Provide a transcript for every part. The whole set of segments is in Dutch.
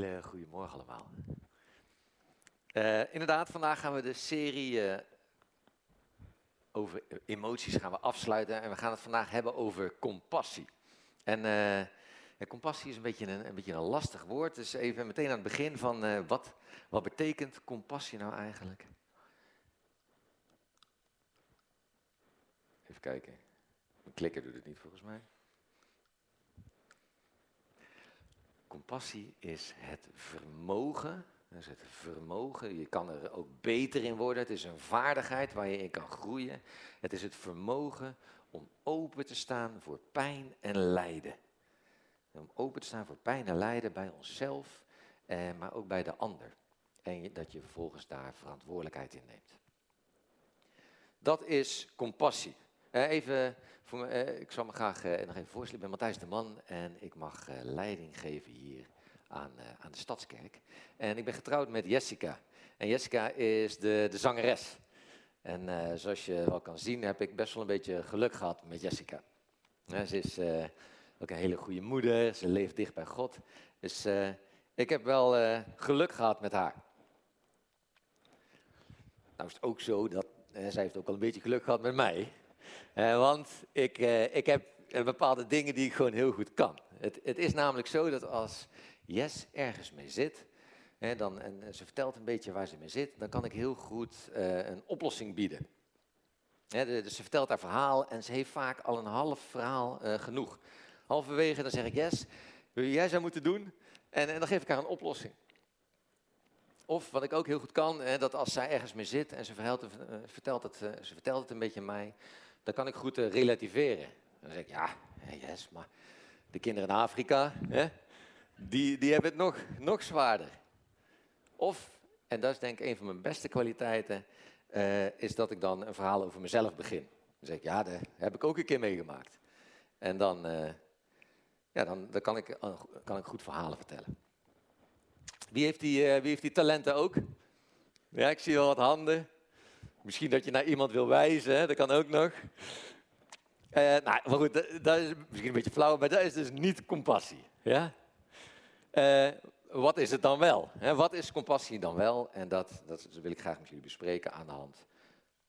Een hele goede morgen allemaal. Uh, inderdaad, vandaag gaan we de serie uh, over emoties gaan we afsluiten en we gaan het vandaag hebben over compassie. En uh, compassie is een beetje een, een, beetje een lastig woord, dus even meteen aan het begin van wat, wat betekent compassie nou eigenlijk? Even kijken. Mijn klikker doet het niet volgens mij. Compassie is het vermogen. Is het vermogen. Je kan er ook beter in worden. Het is een vaardigheid waar je in kan groeien. Het is het vermogen om open te staan voor pijn en lijden. Om open te staan voor pijn en lijden bij onszelf, eh, maar ook bij de ander. En dat je vervolgens daar verantwoordelijkheid in neemt. Dat is compassie. Eh, even voor eh, ik zal me graag eh, nog even voorstellen. Ik ben Matthijs de Man en ik mag leiding geven hier aan, aan de Stadskerk. En ik ben getrouwd met Jessica. En Jessica is de, de zangeres. En zoals je wel kan zien heb ik best wel een beetje geluk gehad met Jessica. ze is ook een hele goede moeder, ze leeft dicht bij God. Dus ik heb wel geluk gehad met haar. Nou is het ook zo dat zij heeft ook al een beetje geluk gehad met mij. Uh, want ik, uh, ik heb bepaalde dingen die ik gewoon heel goed kan. Het, het is namelijk zo dat als Yes ergens mee zit, dan, en ze vertelt een beetje waar ze mee zit, dan kan ik heel goed een oplossing bieden. Dus ze vertelt haar verhaal en ze heeft vaak al een half verhaal genoeg. Halverwege dan zeg ik, wil jij zou moeten doen? En, en dan geef ik haar een oplossing. Of wat ik ook heel goed kan, hè, dat als zij ergens mee zit en ze vertelt, vertelt, het, ze vertelt het een beetje aan mij, dan kan ik goed uh, relativeren. Dan zeg ik, ja, yes, maar de kinderen in Afrika, hè, die, die hebben het nog, nog zwaarder. Of, en dat is denk ik een van mijn beste kwaliteiten, uh, is dat ik dan een verhaal over mezelf begin. Dan zeg ik, ja, dat heb ik ook een keer meegemaakt. En dan, uh, ja, dan, dan kan, ik, kan ik goed verhalen vertellen. Wie heeft die, wie heeft die talenten ook? Ja, ik zie wel wat handen. Misschien dat je naar iemand wil wijzen, hè? dat kan ook nog. Uh, nou, maar goed, dat, is misschien een beetje flauw, maar dat is dus niet compassie. Ja? Uh, wat is het dan wel? Hè? Wat is compassie dan wel? En dat, dat, wil ik graag met jullie bespreken aan de hand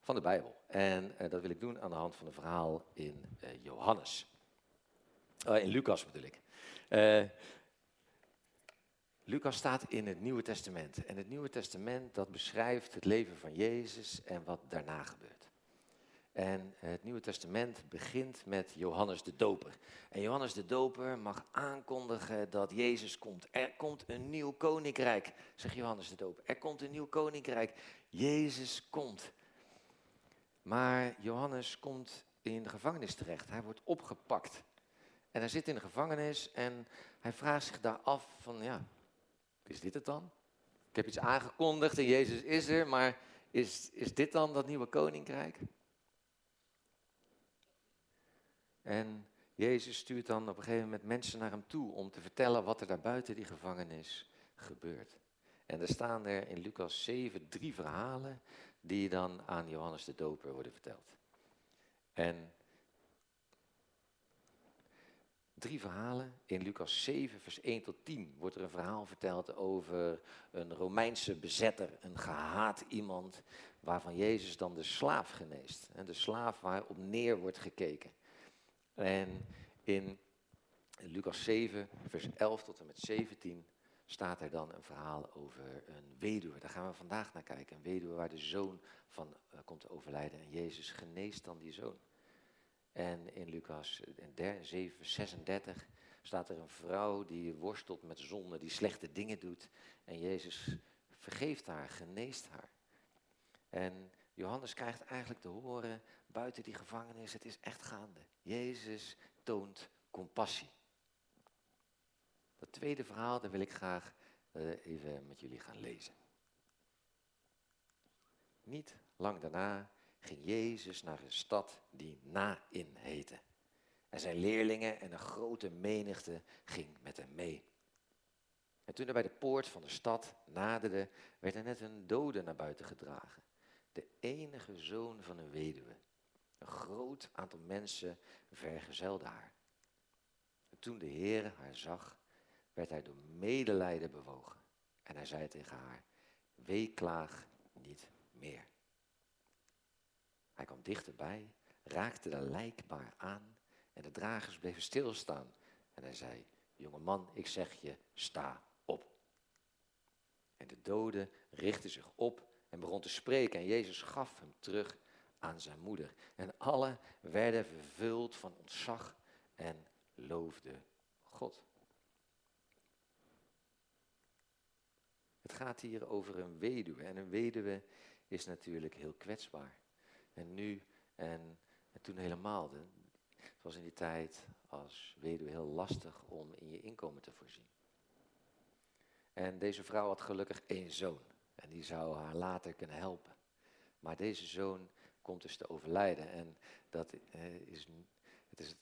van de Bijbel. En uh, dat wil ik doen aan de hand van een verhaal in Johannes. in Lucas bedoel ik. Lucas staat in het Nieuwe Testament. En het Nieuwe Testament dat beschrijft het leven van Jezus en wat daarna gebeurt. En het Nieuwe Testament begint met Johannes de Doper. En Johannes de Doper mag aankondigen dat Jezus komt. Er komt een nieuw koninkrijk, zegt Johannes de Doper. Er komt een nieuw koninkrijk. Jezus komt. Maar Johannes komt in de gevangenis terecht. Hij wordt opgepakt. En hij zit in de gevangenis en hij vraagt zich daar af van ja, is dit het dan? Ik heb iets aangekondigd en Jezus is er, maar is, is dit dan dat nieuwe koninkrijk? En Jezus stuurt dan op een gegeven moment mensen naar hem toe om te vertellen wat er daar buiten die gevangenis gebeurt. En er staan er in Lucas 7 drie verhalen die dan aan Johannes de Doper worden verteld. En drie verhalen. In Lucas 7, vers 1 tot 10 wordt er een verhaal verteld over een Romeinse bezetter, een gehaat iemand, waarvan Jezus dan de slaaf geneest. De slaaf waar op neer wordt gekeken. En in Lucas 7, vers 11 tot en met 17 staat er dan een verhaal over een weduwe. Daar gaan we vandaag naar kijken. Een weduwe waar de zoon van uh, komt te overlijden. En Jezus geneest dan die zoon. En in Lucas 7, 36 staat er een vrouw die worstelt met zonde, die slechte dingen doet. En Jezus vergeeft haar, geneest haar. En Johannes krijgt eigenlijk te horen, buiten die gevangenis, het is echt gaande. Jezus toont compassie. Dat tweede verhaal, dat wil ik graag uh, even met jullie gaan lezen. Niet lang daarna ging Jezus naar een stad die Nain heette. En zijn leerlingen en een grote menigte ging met hem mee. En toen hij bij de poort van de stad naderde, werd er net een dode naar buiten gedragen. De enige zoon van een weduwe. Een groot aantal mensen vergezelde haar. En toen de Heer haar zag, werd hij door medelijden bewogen. En hij zei tegen haar, weeklaag niet meer. Hij kwam dichterbij, raakte de lijkbaar aan en de dragers bleven stilstaan. En hij zei, jonge man, ik zeg je, sta op. En de dode richtte zich op en begon te spreken en Jezus gaf hem terug aan zijn moeder. En alle werden vervuld van ontzag en loofden God. Het gaat hier over een weduwe. En een weduwe is natuurlijk heel kwetsbaar. En nu en, en toen helemaal. Het was in die tijd als weduwe heel lastig om in je inkomen te voorzien. En deze vrouw had gelukkig één zoon. En die zou haar later kunnen helpen. Maar deze zoon komt dus te overlijden. En dat eh, is, het, is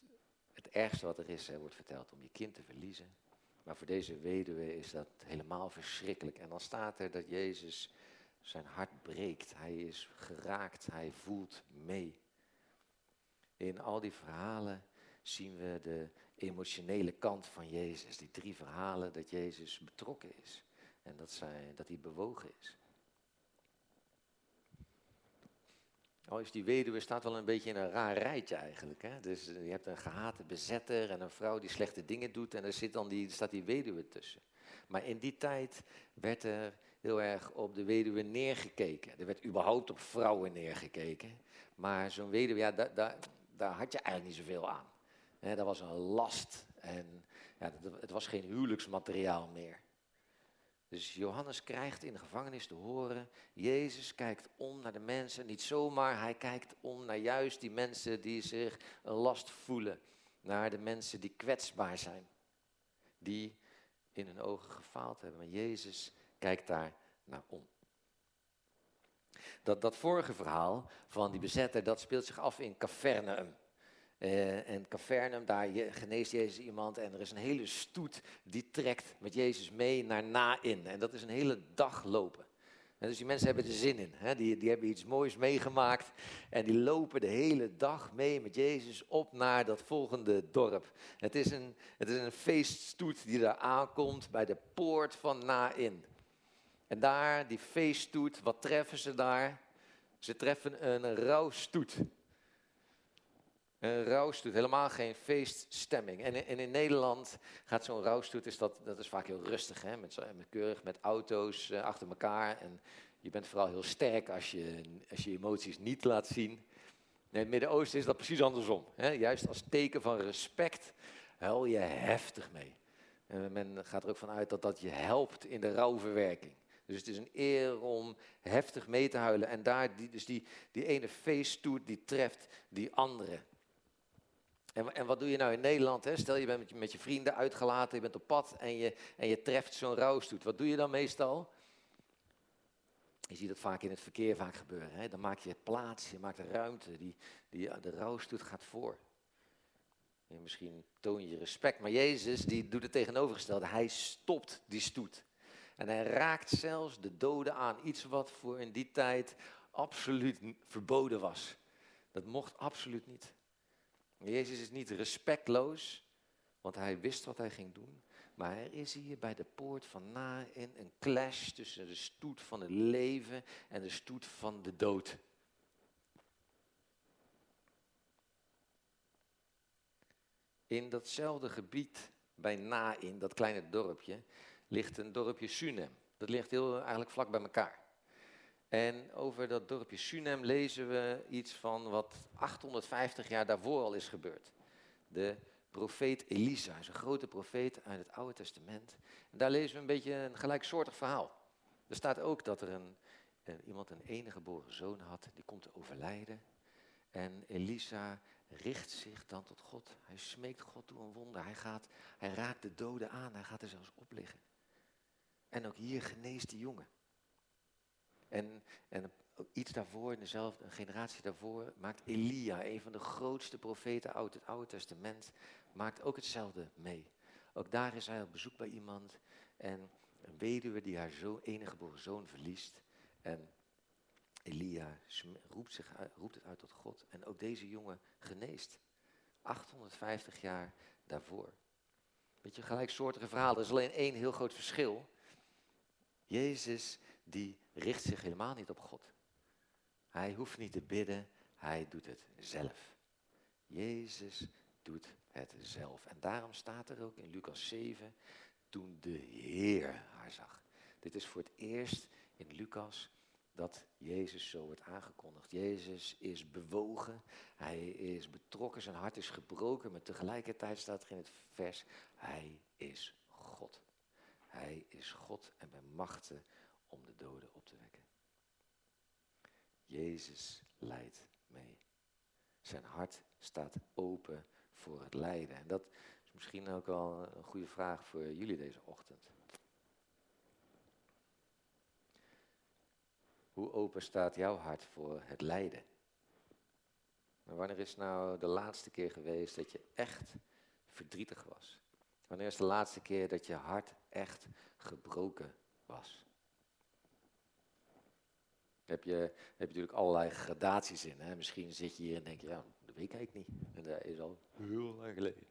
het, ergste wat er is, hè, wordt verteld, om je kind te verliezen. Maar voor deze weduwe is dat helemaal verschrikkelijk. En dan staat er dat Jezus zijn hart breekt. Hij is geraakt, hij voelt mee. In al die verhalen zien we de emotionele kant van Jezus. Die drie verhalen dat Jezus betrokken is en dat, zij, dat hij bewogen is. Al is die weduwe staat wel een beetje in een raar rijtje eigenlijk. Hè? Dus je hebt een gehate bezetter en een vrouw die slechte dingen doet en er zit dan die, staat die weduwe tussen. Maar in die tijd werd er heel erg op de weduwe neergekeken. Er werd überhaupt op vrouwen neergekeken. Maar zo'n weduwe, ja, daar, daar, had je eigenlijk niet zoveel aan. dat was een last en ja, het was geen huwelijksmateriaal meer. Dus Johannes krijgt in de gevangenis te horen, Jezus kijkt om naar de mensen, niet zomaar, hij kijkt om naar juist die mensen die zich een last voelen, naar de mensen die kwetsbaar zijn, die in hun ogen gefaald hebben. Maar Jezus kijkt daar naar om. Dat, dat vorige verhaal van die bezetter, dat speelt zich af in Cavernaum. Uh, en Cavernum, daar geneest Jezus iemand en er is een hele stoet die trekt met Jezus mee naar Na-in. En dat is een hele dag lopen. En dus die mensen hebben er zin in. Hè? Die, die hebben iets moois meegemaakt en die lopen de hele dag mee met Jezus op naar dat volgende dorp. Het is een, het is een feeststoet die daar aankomt bij de poort van Na-in. En daar, die feeststoet, wat treffen ze daar? Ze treffen een rouwstoet. Een rouwstoet, helemaal geen feeststemming. En, en in Nederland gaat zo'n rouwstoet, is dat, dat is vaak heel rustig, hè? Met, keurig, met auto's uh, achter elkaar. En je bent vooral heel sterk als je, als je emoties niet laat zien. In het Midden-Oosten is dat precies andersom. Hè? Juist als teken van respect huil je heftig mee. En men gaat er ook vanuit dat dat je helpt in de rouwverwerking. Dus het is een eer om heftig mee te huilen. En daar, die, dus die, die ene feeststoet, die treft die andere. En, en, wat doe je nou in Nederland? Hè? Stel je bent met je, vrienden uitgelaten, je bent op pad en je, en je treft zo'n rouwstoet. Wat doe je dan meestal? Je ziet dat vaak in het verkeer vaak gebeuren. Hè? Dan maak je plaats, je maakt ruimte, die, die, de rouwstoet gaat voor. En misschien toon je respect, maar Jezus die doet het tegenovergestelde. Hij stopt die stoet. En hij raakt zelfs de doden aan. Iets wat voor in die tijd absoluut verboden was. Dat mocht absoluut niet. Jezus is niet respectloos, want hij wist wat hij ging doen. Maar er is hier bij de poort van Nain een clash tussen de stoet van het leven en de stoet van de dood. In datzelfde gebied bij Nain, dat kleine dorpje, ligt een dorpje Sunem. Dat ligt heel eigenlijk vlak bij elkaar. En over dat dorpje Sunem lezen we iets van wat 850 jaar daarvoor al is gebeurd. De profeet Elisa is een grote profeet uit het Oude Testament. En daar lezen we een beetje een gelijksoortig verhaal. Er staat ook dat er een, een, iemand een enige geboren zoon had, die komt te overlijden. En Elisa richt zich dan tot God. Hij smeekt God toe een wonder. Hij, gaat, hij raakt de doden aan, hij gaat er zelfs op liggen. En ook hier geneest die jongen. En, en iets daarvoor, in dezelfde een generatie daarvoor, maakt Elia, een van de grootste profeten uit het Oude Testament, maakt ook hetzelfde mee. Ook daar is hij op bezoek bij iemand en een weduwe die haar zo, enige geboren zoon verliest. En Elia roept, zich, roept het uit tot God. En ook deze jongen geneest. 850 jaar daarvoor. Beetje gelijksoortige verhaal. Er is alleen één heel groot verschil. Jezus die richt zich helemaal niet op God. Hij hoeft niet te bidden, hij doet het zelf. Jezus doet het zelf. En daarom staat er ook in Lucas 7, toen de Heer haar zag. Dit is voor het eerst in Lucas dat Jezus zo wordt aangekondigd. Jezus is bewogen, hij is betrokken, zijn hart is gebroken, maar tegelijkertijd staat er in het vers, hij is. Hij is God en bij machten om de doden op te wekken. Jezus leidt mee. Zijn hart staat open voor het lijden. En dat is misschien ook wel een goede vraag voor jullie deze ochtend. Hoe open staat jouw hart voor het lijden? Wanneer is nou de laatste keer geweest dat je echt verdrietig was? Wanneer is de laatste keer dat je hart echt gebroken was? Heb je, heb je natuurlijk allerlei gradaties in. Hè? Misschien zit je hier en denk je, ja, dat weet ik niet. En dat is al heel lang geleden.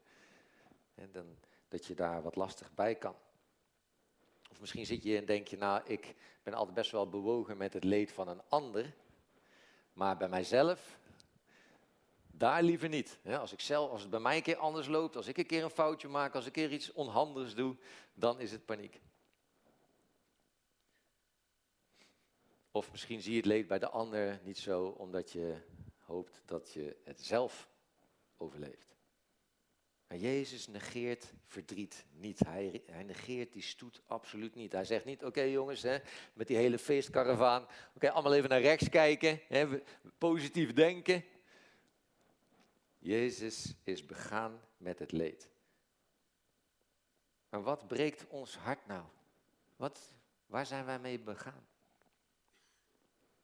En dan, dat je daar wat lastig bij kan. Of misschien zit je hier en denk je, nou, ik ben altijd best wel bewogen met het leed van een ander. Maar bij mijzelf, daar liever niet. Als, ik zelf, als het bij mij een keer anders loopt, als ik een keer een foutje maak, als ik een keer iets onhandigs doe, dan is het paniek. Of misschien zie je het leed bij de ander niet zo, omdat je hoopt dat je het zelf overleeft. Maar Jezus negeert verdriet niet. Hij, hij negeert die stoet absoluut niet. Hij zegt niet, oké jongens, hè, met die hele feestkaravaan, oké, allemaal even naar rechts kijken, hè, positief denken. Jezus is begaan met het leed. Maar wat breekt ons hart nou? Wat, waar zijn wij mee begaan?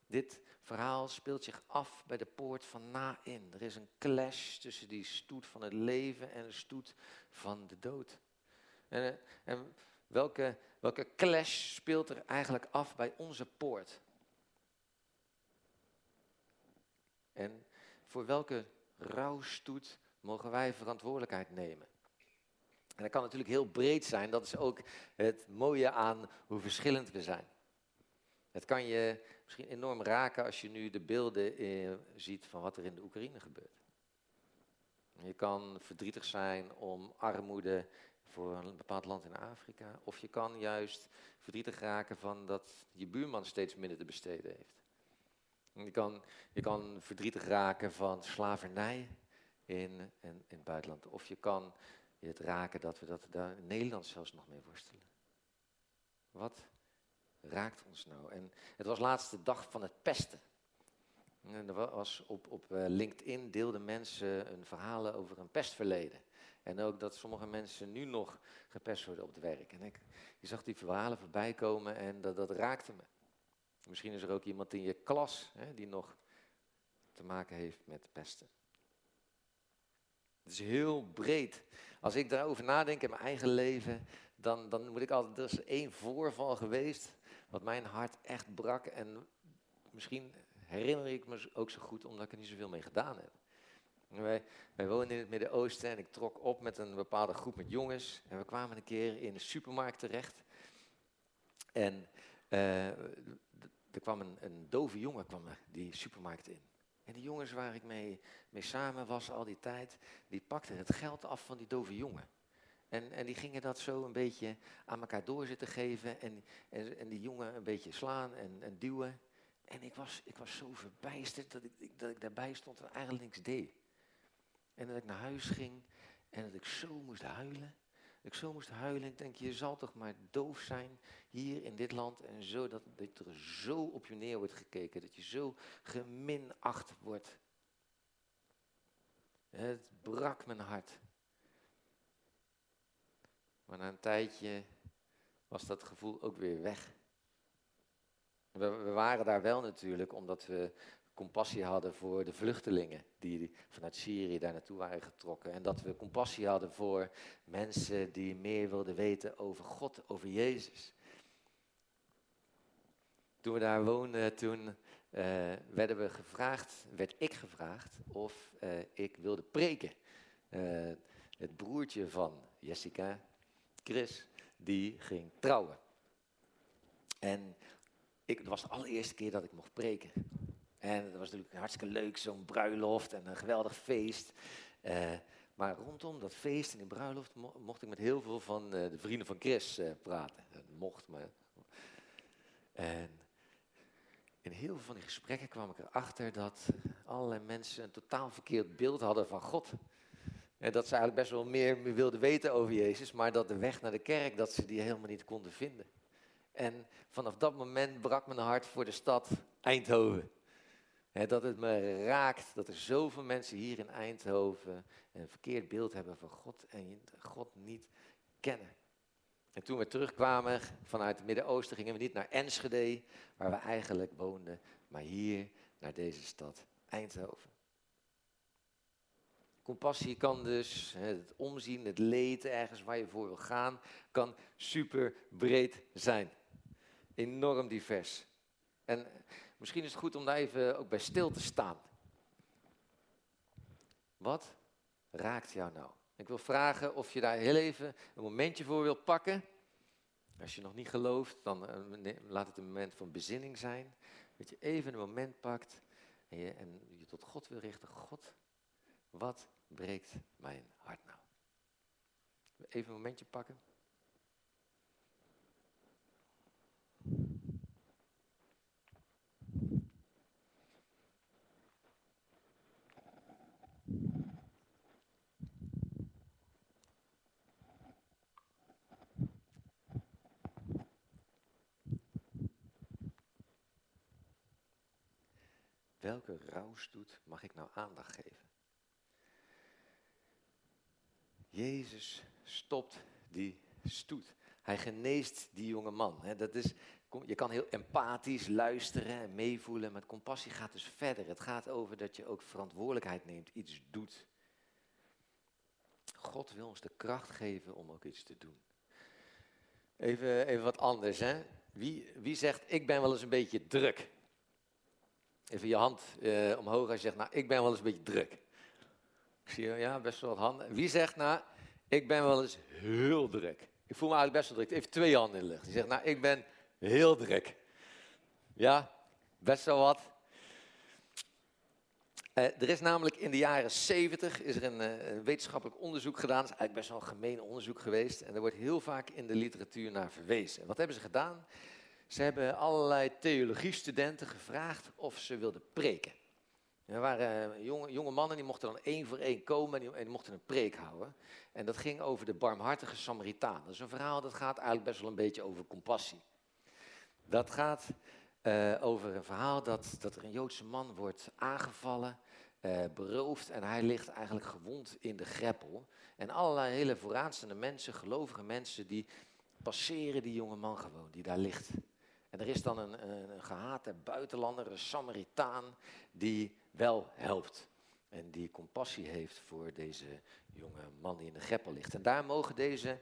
Dit verhaal speelt zich af bij de poort van Nain. Er is een clash tussen die stoet van het leven en de stoet van de dood. En, eh, en welke, welke clash speelt er eigenlijk af bij onze poort? En voor welke rouwstoet mogen wij verantwoordelijkheid nemen? En dat kan natuurlijk heel breed zijn, dat is ook het mooie aan hoe verschillend we zijn. Het kan je misschien enorm raken als je nu de beelden eh, ziet van wat er in de Oekraïne gebeurt. Je kan verdrietig zijn om armoede voor een bepaald land in Afrika. Of je kan juist verdrietig raken van dat je buurman steeds minder te besteden heeft. Je kan, je kan verdrietig raken van slavernij in, in, het buitenland. Of je kan het raken dat we dat daar in Nederland zelfs nog mee worstelen. Wat raakt ons nou? En het was laatste dag van het pesten. En er was op, op eh, LinkedIn deelden mensen hun verhalen over een pestverleden. En ook dat sommige mensen nu nog gepest worden op het werk. En ik, je zag die verhalen voorbij komen en dat, dat raakte me. Misschien is er ook iemand in je klas hè, die nog te maken heeft met pesten. Het is heel breed. Als ik daarover nadenk in mijn eigen leven, dan, dan moet ik altijd, er is één voorval geweest wat mijn hart echt brak. En misschien herinner ik me ook zo goed omdat ik er niet zoveel mee gedaan heb. Wij, wij woonden in het Midden-Oosten en ik trok op met een bepaalde groep met jongens. En we kwamen een keer in de supermarkt terecht. En uh, er kwam een, een dove jongen kwam die supermarkt in. En die jongens waar ik mee, mee samen was al die tijd, die pakten het geld af van die dove jongen. En, en die gingen dat zo een beetje aan elkaar door zitten geven. En, en, en die jongen een beetje slaan en, en duwen. En ik was, ik was zo verbijsterd dat ik, dat ik daarbij stond en eigenlijk niks deed. En dat ik naar huis ging en dat ik zo moest huilen. Ik zo moest huilen. Ik denk, je zal toch maar doof zijn hier in dit land. En zo dat, dat er zo op je neer wordt gekeken. Dat je zo geminacht wordt. Het brak mijn hart. Maar na een tijdje was dat gevoel ook weer weg. We, we, waren daar wel natuurlijk omdat we compassie hadden voor de vluchtelingen die vanuit Syrië daar naartoe waren getrokken. En dat we compassie hadden voor mensen die meer wilden weten over God, over Jezus. Toen we daar woonden, toen uh, werden we gevraagd, werd ik gevraagd of uh, ik wilde preken. Uh, het broertje van Jessica, Chris, die ging trouwen. En ik, het was de allereerste keer dat ik mocht preken. En dat was natuurlijk hartstikke leuk, zo'n bruiloft en een geweldig feest. Uh, maar rondom dat feest en die bruiloft mocht ik met heel veel van uh, de vrienden van Chris uh, praten. Dat mocht, maar... En in heel veel van die gesprekken kwam ik erachter dat allerlei mensen een totaal verkeerd beeld hadden van God. En dat ze eigenlijk best wel meer wilden weten over Jezus, maar dat de weg naar de kerk, dat ze die helemaal niet konden vinden. En vanaf dat moment brak mijn hart voor de stad Eindhoven. Dat het me raakt dat er zoveel mensen hier in Eindhoven een verkeerd beeld hebben van God en God niet kennen. En toen we terugkwamen vanuit het Midden-Oosten gingen we niet naar Enschede, waar we eigenlijk woonden, maar hier naar deze stad Eindhoven. Compassie kan dus, het omzien, het leed ergens waar je voor wil gaan, kan super breed zijn. Enorm divers. En misschien is het goed om daar even ook bij stil te staan. Wat raakt jou nou? Ik wil vragen of je daar heel even een momentje voor wilt pakken. Als je nog niet gelooft, dan eh, laat het een moment van bezinning zijn. Dat je even een moment pakt en je, en je tot God wil richten. God, wat breekt mijn hart nou? Even een momentje pakken. Welke rouwstoet mag ik nou aandacht geven? Jezus stopt die stoet. Hij geneest die jonge man. Dat is, je kan heel empathisch luisteren en meevoelen, maar compassie gaat dus verder. Het gaat over dat je ook verantwoordelijkheid neemt, iets doet. God wil ons de kracht geven om ook iets te doen. Even, even wat anders, hè? Wie, wie zegt, ik ben wel eens een beetje druk? Even je hand uh, omhoog als je zegt, nou, ik ben wel eens een beetje druk. Ik zie ja, best wel wat handen. Wie zegt, nou, ik ben wel eens heel druk. Ik voel me eigenlijk best wel druk. Even twee handen in de lucht. Die zegt, nou, ik ben heel druk. Ja, best wel wat. Uh, er is namelijk in de jaren 70 is er een, uh, een, wetenschappelijk onderzoek gedaan. Het is eigenlijk best wel een gemeen onderzoek geweest. En er wordt heel vaak in de literatuur naar verwezen. Wat hebben ze gedaan? Ze hebben allerlei theologiestudenten gevraagd of ze wilden preken. Er waren eh, jonge, jonge mannen die mochten dan één voor één komen en die, mochten een preek houden. En dat ging over de barmhartige Samaritaan. Dat is een verhaal dat gaat eigenlijk best wel een beetje over compassie. Dat gaat uh, over een verhaal dat, dat er een Joodse man wordt aangevallen, uh, beroofd en hij ligt eigenlijk gewond in de greppel. En allerlei hele vooraanstaande mensen, gelovige mensen, die passeren die jonge man gewoon, die daar ligt. En er is dan een, een gehate buitenlander, een Samaritaan, die wel helpt. En die compassie heeft voor deze jonge man die in de greppel ligt. En daar mogen deze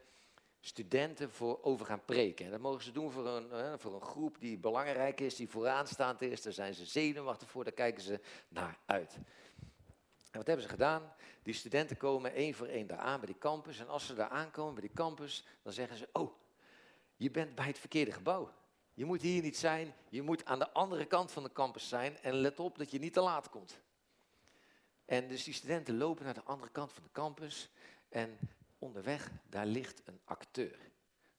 studenten voor over gaan preken. En dat mogen ze doen voor een, voor een groep die belangrijk is, die vooraanstaand is. Daar zijn ze zenuwachtig voor, daar kijken ze naar uit. En wat hebben ze gedaan? Die studenten komen één voor één daar aan bij die campus. En als ze daar aankomen bij die campus, dan zeggen ze: Oh, je bent bij het verkeerde gebouw. Je moet hier niet zijn, je moet aan de andere kant van de campus zijn en let op dat je niet te laat komt. En dus die studenten lopen naar de andere kant van de campus en onderweg, daar ligt een acteur.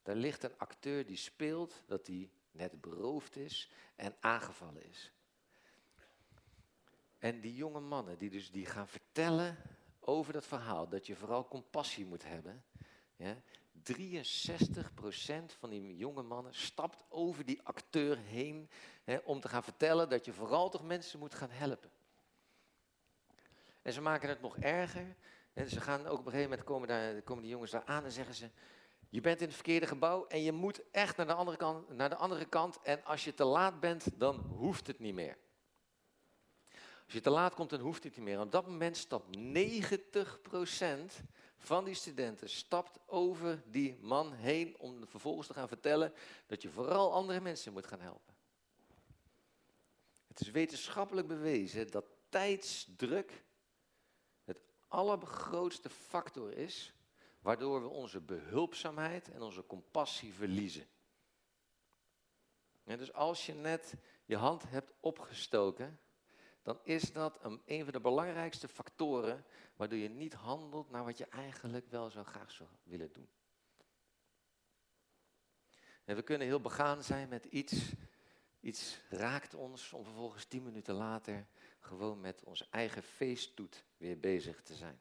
Daar ligt een acteur die speelt dat hij net beroofd is en aangevallen is. En die jonge mannen die dus die gaan vertellen over dat verhaal, dat je vooral compassie moet hebben, ja, 63% van die jonge mannen stapt over die acteur heen hè, om te gaan vertellen dat je vooral toch mensen moet gaan helpen. En ze maken het nog erger. En ze gaan ook op een gegeven moment komen, daar, komen die jongens daar aan en zeggen ze: Je bent in het verkeerde gebouw en je moet echt naar de andere kant. Naar de andere kant en als je te laat bent, dan hoeft het niet meer. Als je te laat komt, dan hoeft het niet meer. op dat moment stapt 90% van die studenten stapt over die man heen om vervolgens te gaan vertellen dat je vooral andere mensen moet gaan helpen. Het is wetenschappelijk bewezen dat tijdsdruk allergrootste factor is waardoor we onze behulpzaamheid en onze compassie verliezen. dus als je net je hand hebt opgestoken, dan is dat een, een van de belangrijkste factoren waardoor je niet handelt naar wat je eigenlijk wel zo graag zou willen doen. En we kunnen heel begaan zijn met iets, iets raakt ons om vervolgens tien minuten later gewoon met onze eigen feesttoet weer bezig te zijn.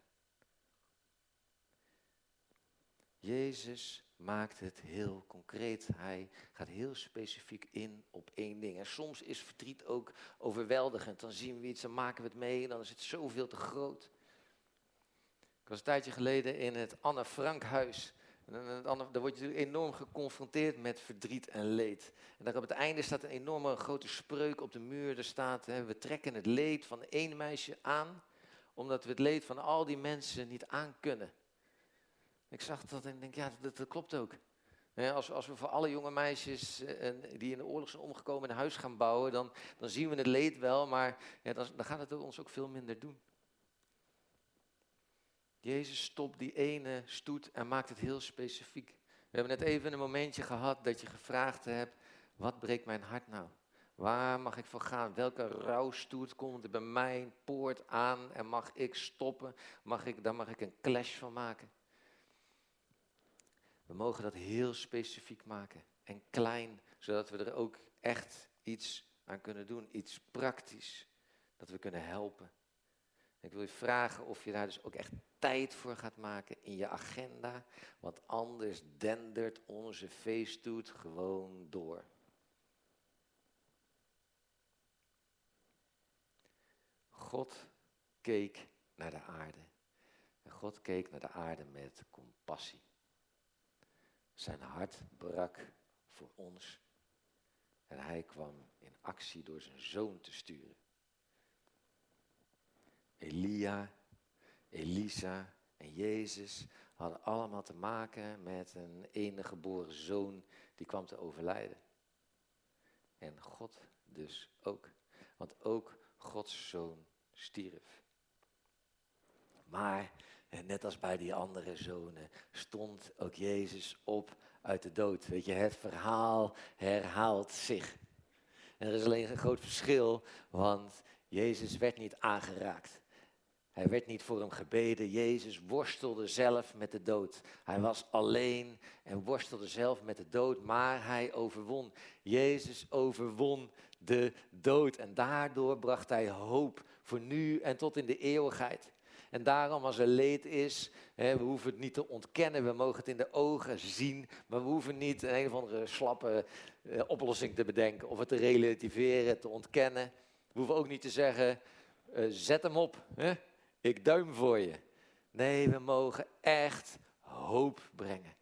Jezus maakt het heel concreet. Hij gaat heel specifiek in op één ding. En soms is verdriet ook overweldigend. Dan zien we iets, dan maken we het mee en dan is het zoveel te groot. Ik was een tijdje geleden in het Anne Frank huis. Dan, word je enorm geconfronteerd met verdriet en leed. En daar op het einde staat een enorme grote spreuk op de muur. Er staat, hè, we trekken het leed van één meisje aan, omdat we het leed van al die mensen niet aankunnen. Ik zag dat en denk, ja, dat, dat klopt ook. Als, als, we voor alle jonge meisjes eh, die in de oorlog zijn omgekomen een huis gaan bouwen, dan, dan zien we het leed wel, maar ja, dan, dan gaat het ons ook veel minder doen. Jezus stopt die ene stoet en maakt het heel specifiek. We hebben net even een momentje gehad dat je gevraagd hebt, wat breekt mijn hart nou? Waar mag ik voor gaan? Welke rouwstoet komt er bij mijn poort aan en mag ik stoppen? Mag ik, daar mag ik een clash van maken. We mogen dat heel specifiek maken en klein, zodat we er ook echt iets aan kunnen doen, iets praktisch, dat we kunnen helpen. Ik wil je vragen of je daar dus ook echt tijd voor gaat maken in je agenda, want anders dendert onze feesttoet gewoon door. God keek naar de aarde. En God keek naar de aarde met compassie. Zijn hart brak voor ons. En hij kwam in actie door zijn zoon te sturen. Elia, Elisa en Jezus hadden allemaal te maken met een enige geboren zoon die kwam te overlijden. En God dus ook. Want ook Gods zoon stierf. Maar, net als bij die andere zonen, stond ook Jezus op uit de dood. Weet je, het verhaal herhaalt zich. En er is alleen een groot verschil, want Jezus werd niet aangeraakt. Hij werd niet voor hem gebeden. Jezus worstelde zelf met de dood. Hij was alleen en worstelde zelf met de dood, maar hij overwon. Jezus overwon de dood en daardoor bracht hij hoop voor nu en tot in de eeuwigheid. En daarom als er leed is, hè, we hoeven het niet te ontkennen, we mogen het in de ogen zien, maar we hoeven niet een, of andere slappe eh, oplossing te bedenken of het te relativeren, te ontkennen. We hoeven ook niet te zeggen, uh, zet hem op. Hè? Ik duim voor je. Nee, we mogen echt hoop brengen.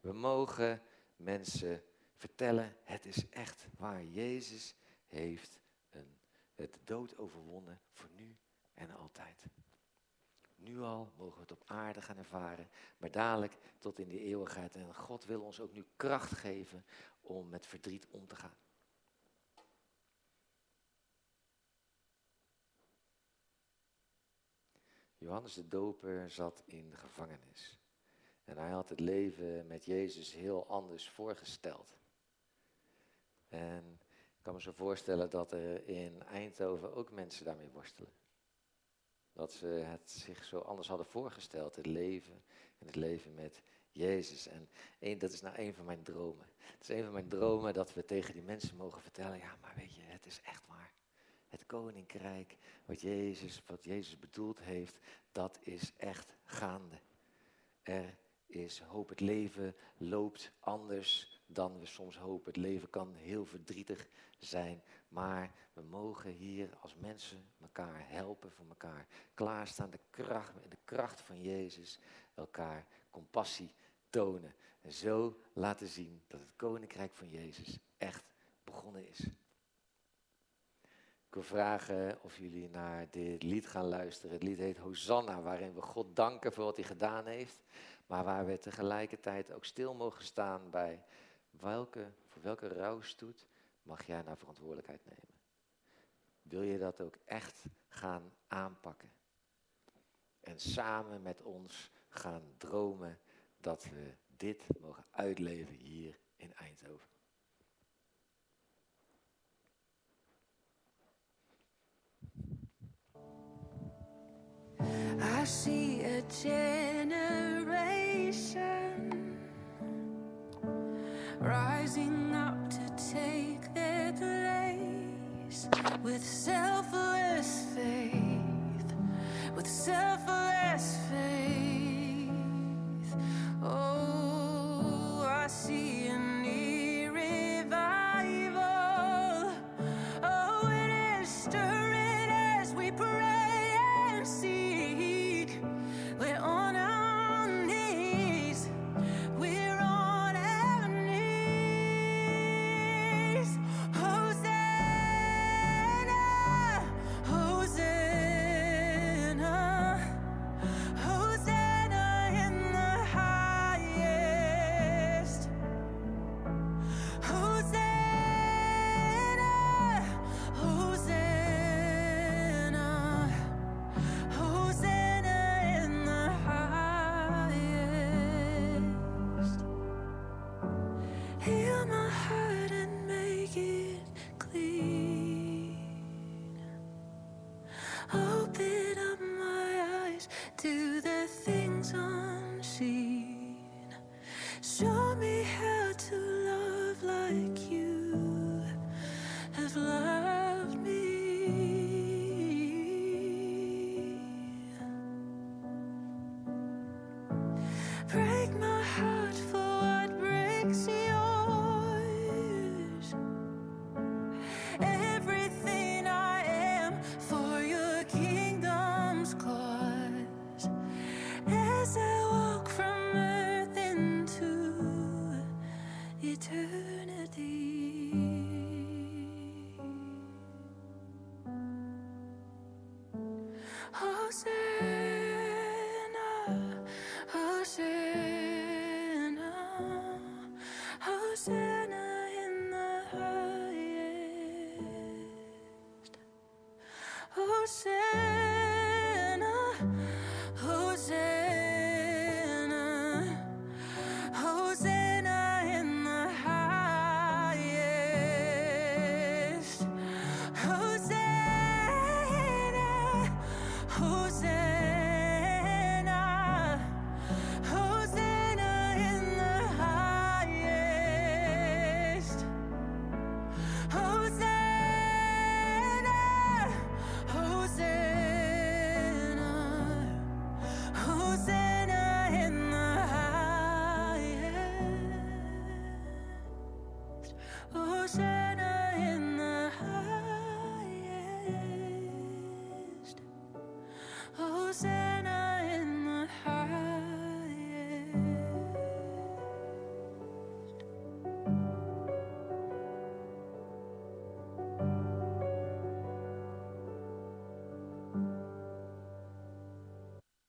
We mogen mensen vertellen, het is echt waar. Jezus heeft een, het dood overwonnen voor nu en altijd. Nu al mogen we het op aarde gaan ervaren, maar dadelijk tot in de eeuwigheid. En God wil ons ook nu kracht geven om met verdriet om te gaan. Johannes de Doper zat in de gevangenis. En hij had het leven met Jezus heel anders voorgesteld. En ik kan me zo voorstellen dat er in Eindhoven ook mensen daarmee worstelen. Dat ze het zich zo anders hadden voorgesteld, het leven en het leven met Jezus. En dat is nou een van mijn dromen. Het is een van mijn dromen dat we tegen die mensen mogen vertellen, ja, maar weet je, het is echt waar. Het koninkrijk, wat Jezus, wat Jezus bedoeld heeft, dat is echt gaande. Er is hoop. Het leven loopt anders dan we soms hopen. Het leven kan heel verdrietig zijn, maar we mogen hier als mensen elkaar helpen voor elkaar. Klaarstaan, de kracht, de kracht van Jezus, elkaar compassie tonen. En zo laten zien dat het koninkrijk van Jezus echt begonnen is. Ik wil vragen of jullie naar dit lied gaan luisteren. Het lied heet Hosanna, waarin we God danken voor wat hij gedaan heeft. Maar waar we tegelijkertijd ook stil mogen staan bij welke, voor welke rouwstoet mag jij naar verantwoordelijkheid nemen. Wil je dat ook echt gaan aanpakken? En samen met ons gaan dromen dat we dit mogen uitleven hier in Eindhoven. I see a generation rising up to take their place with selfless faith, with selfless faith. Oh, I see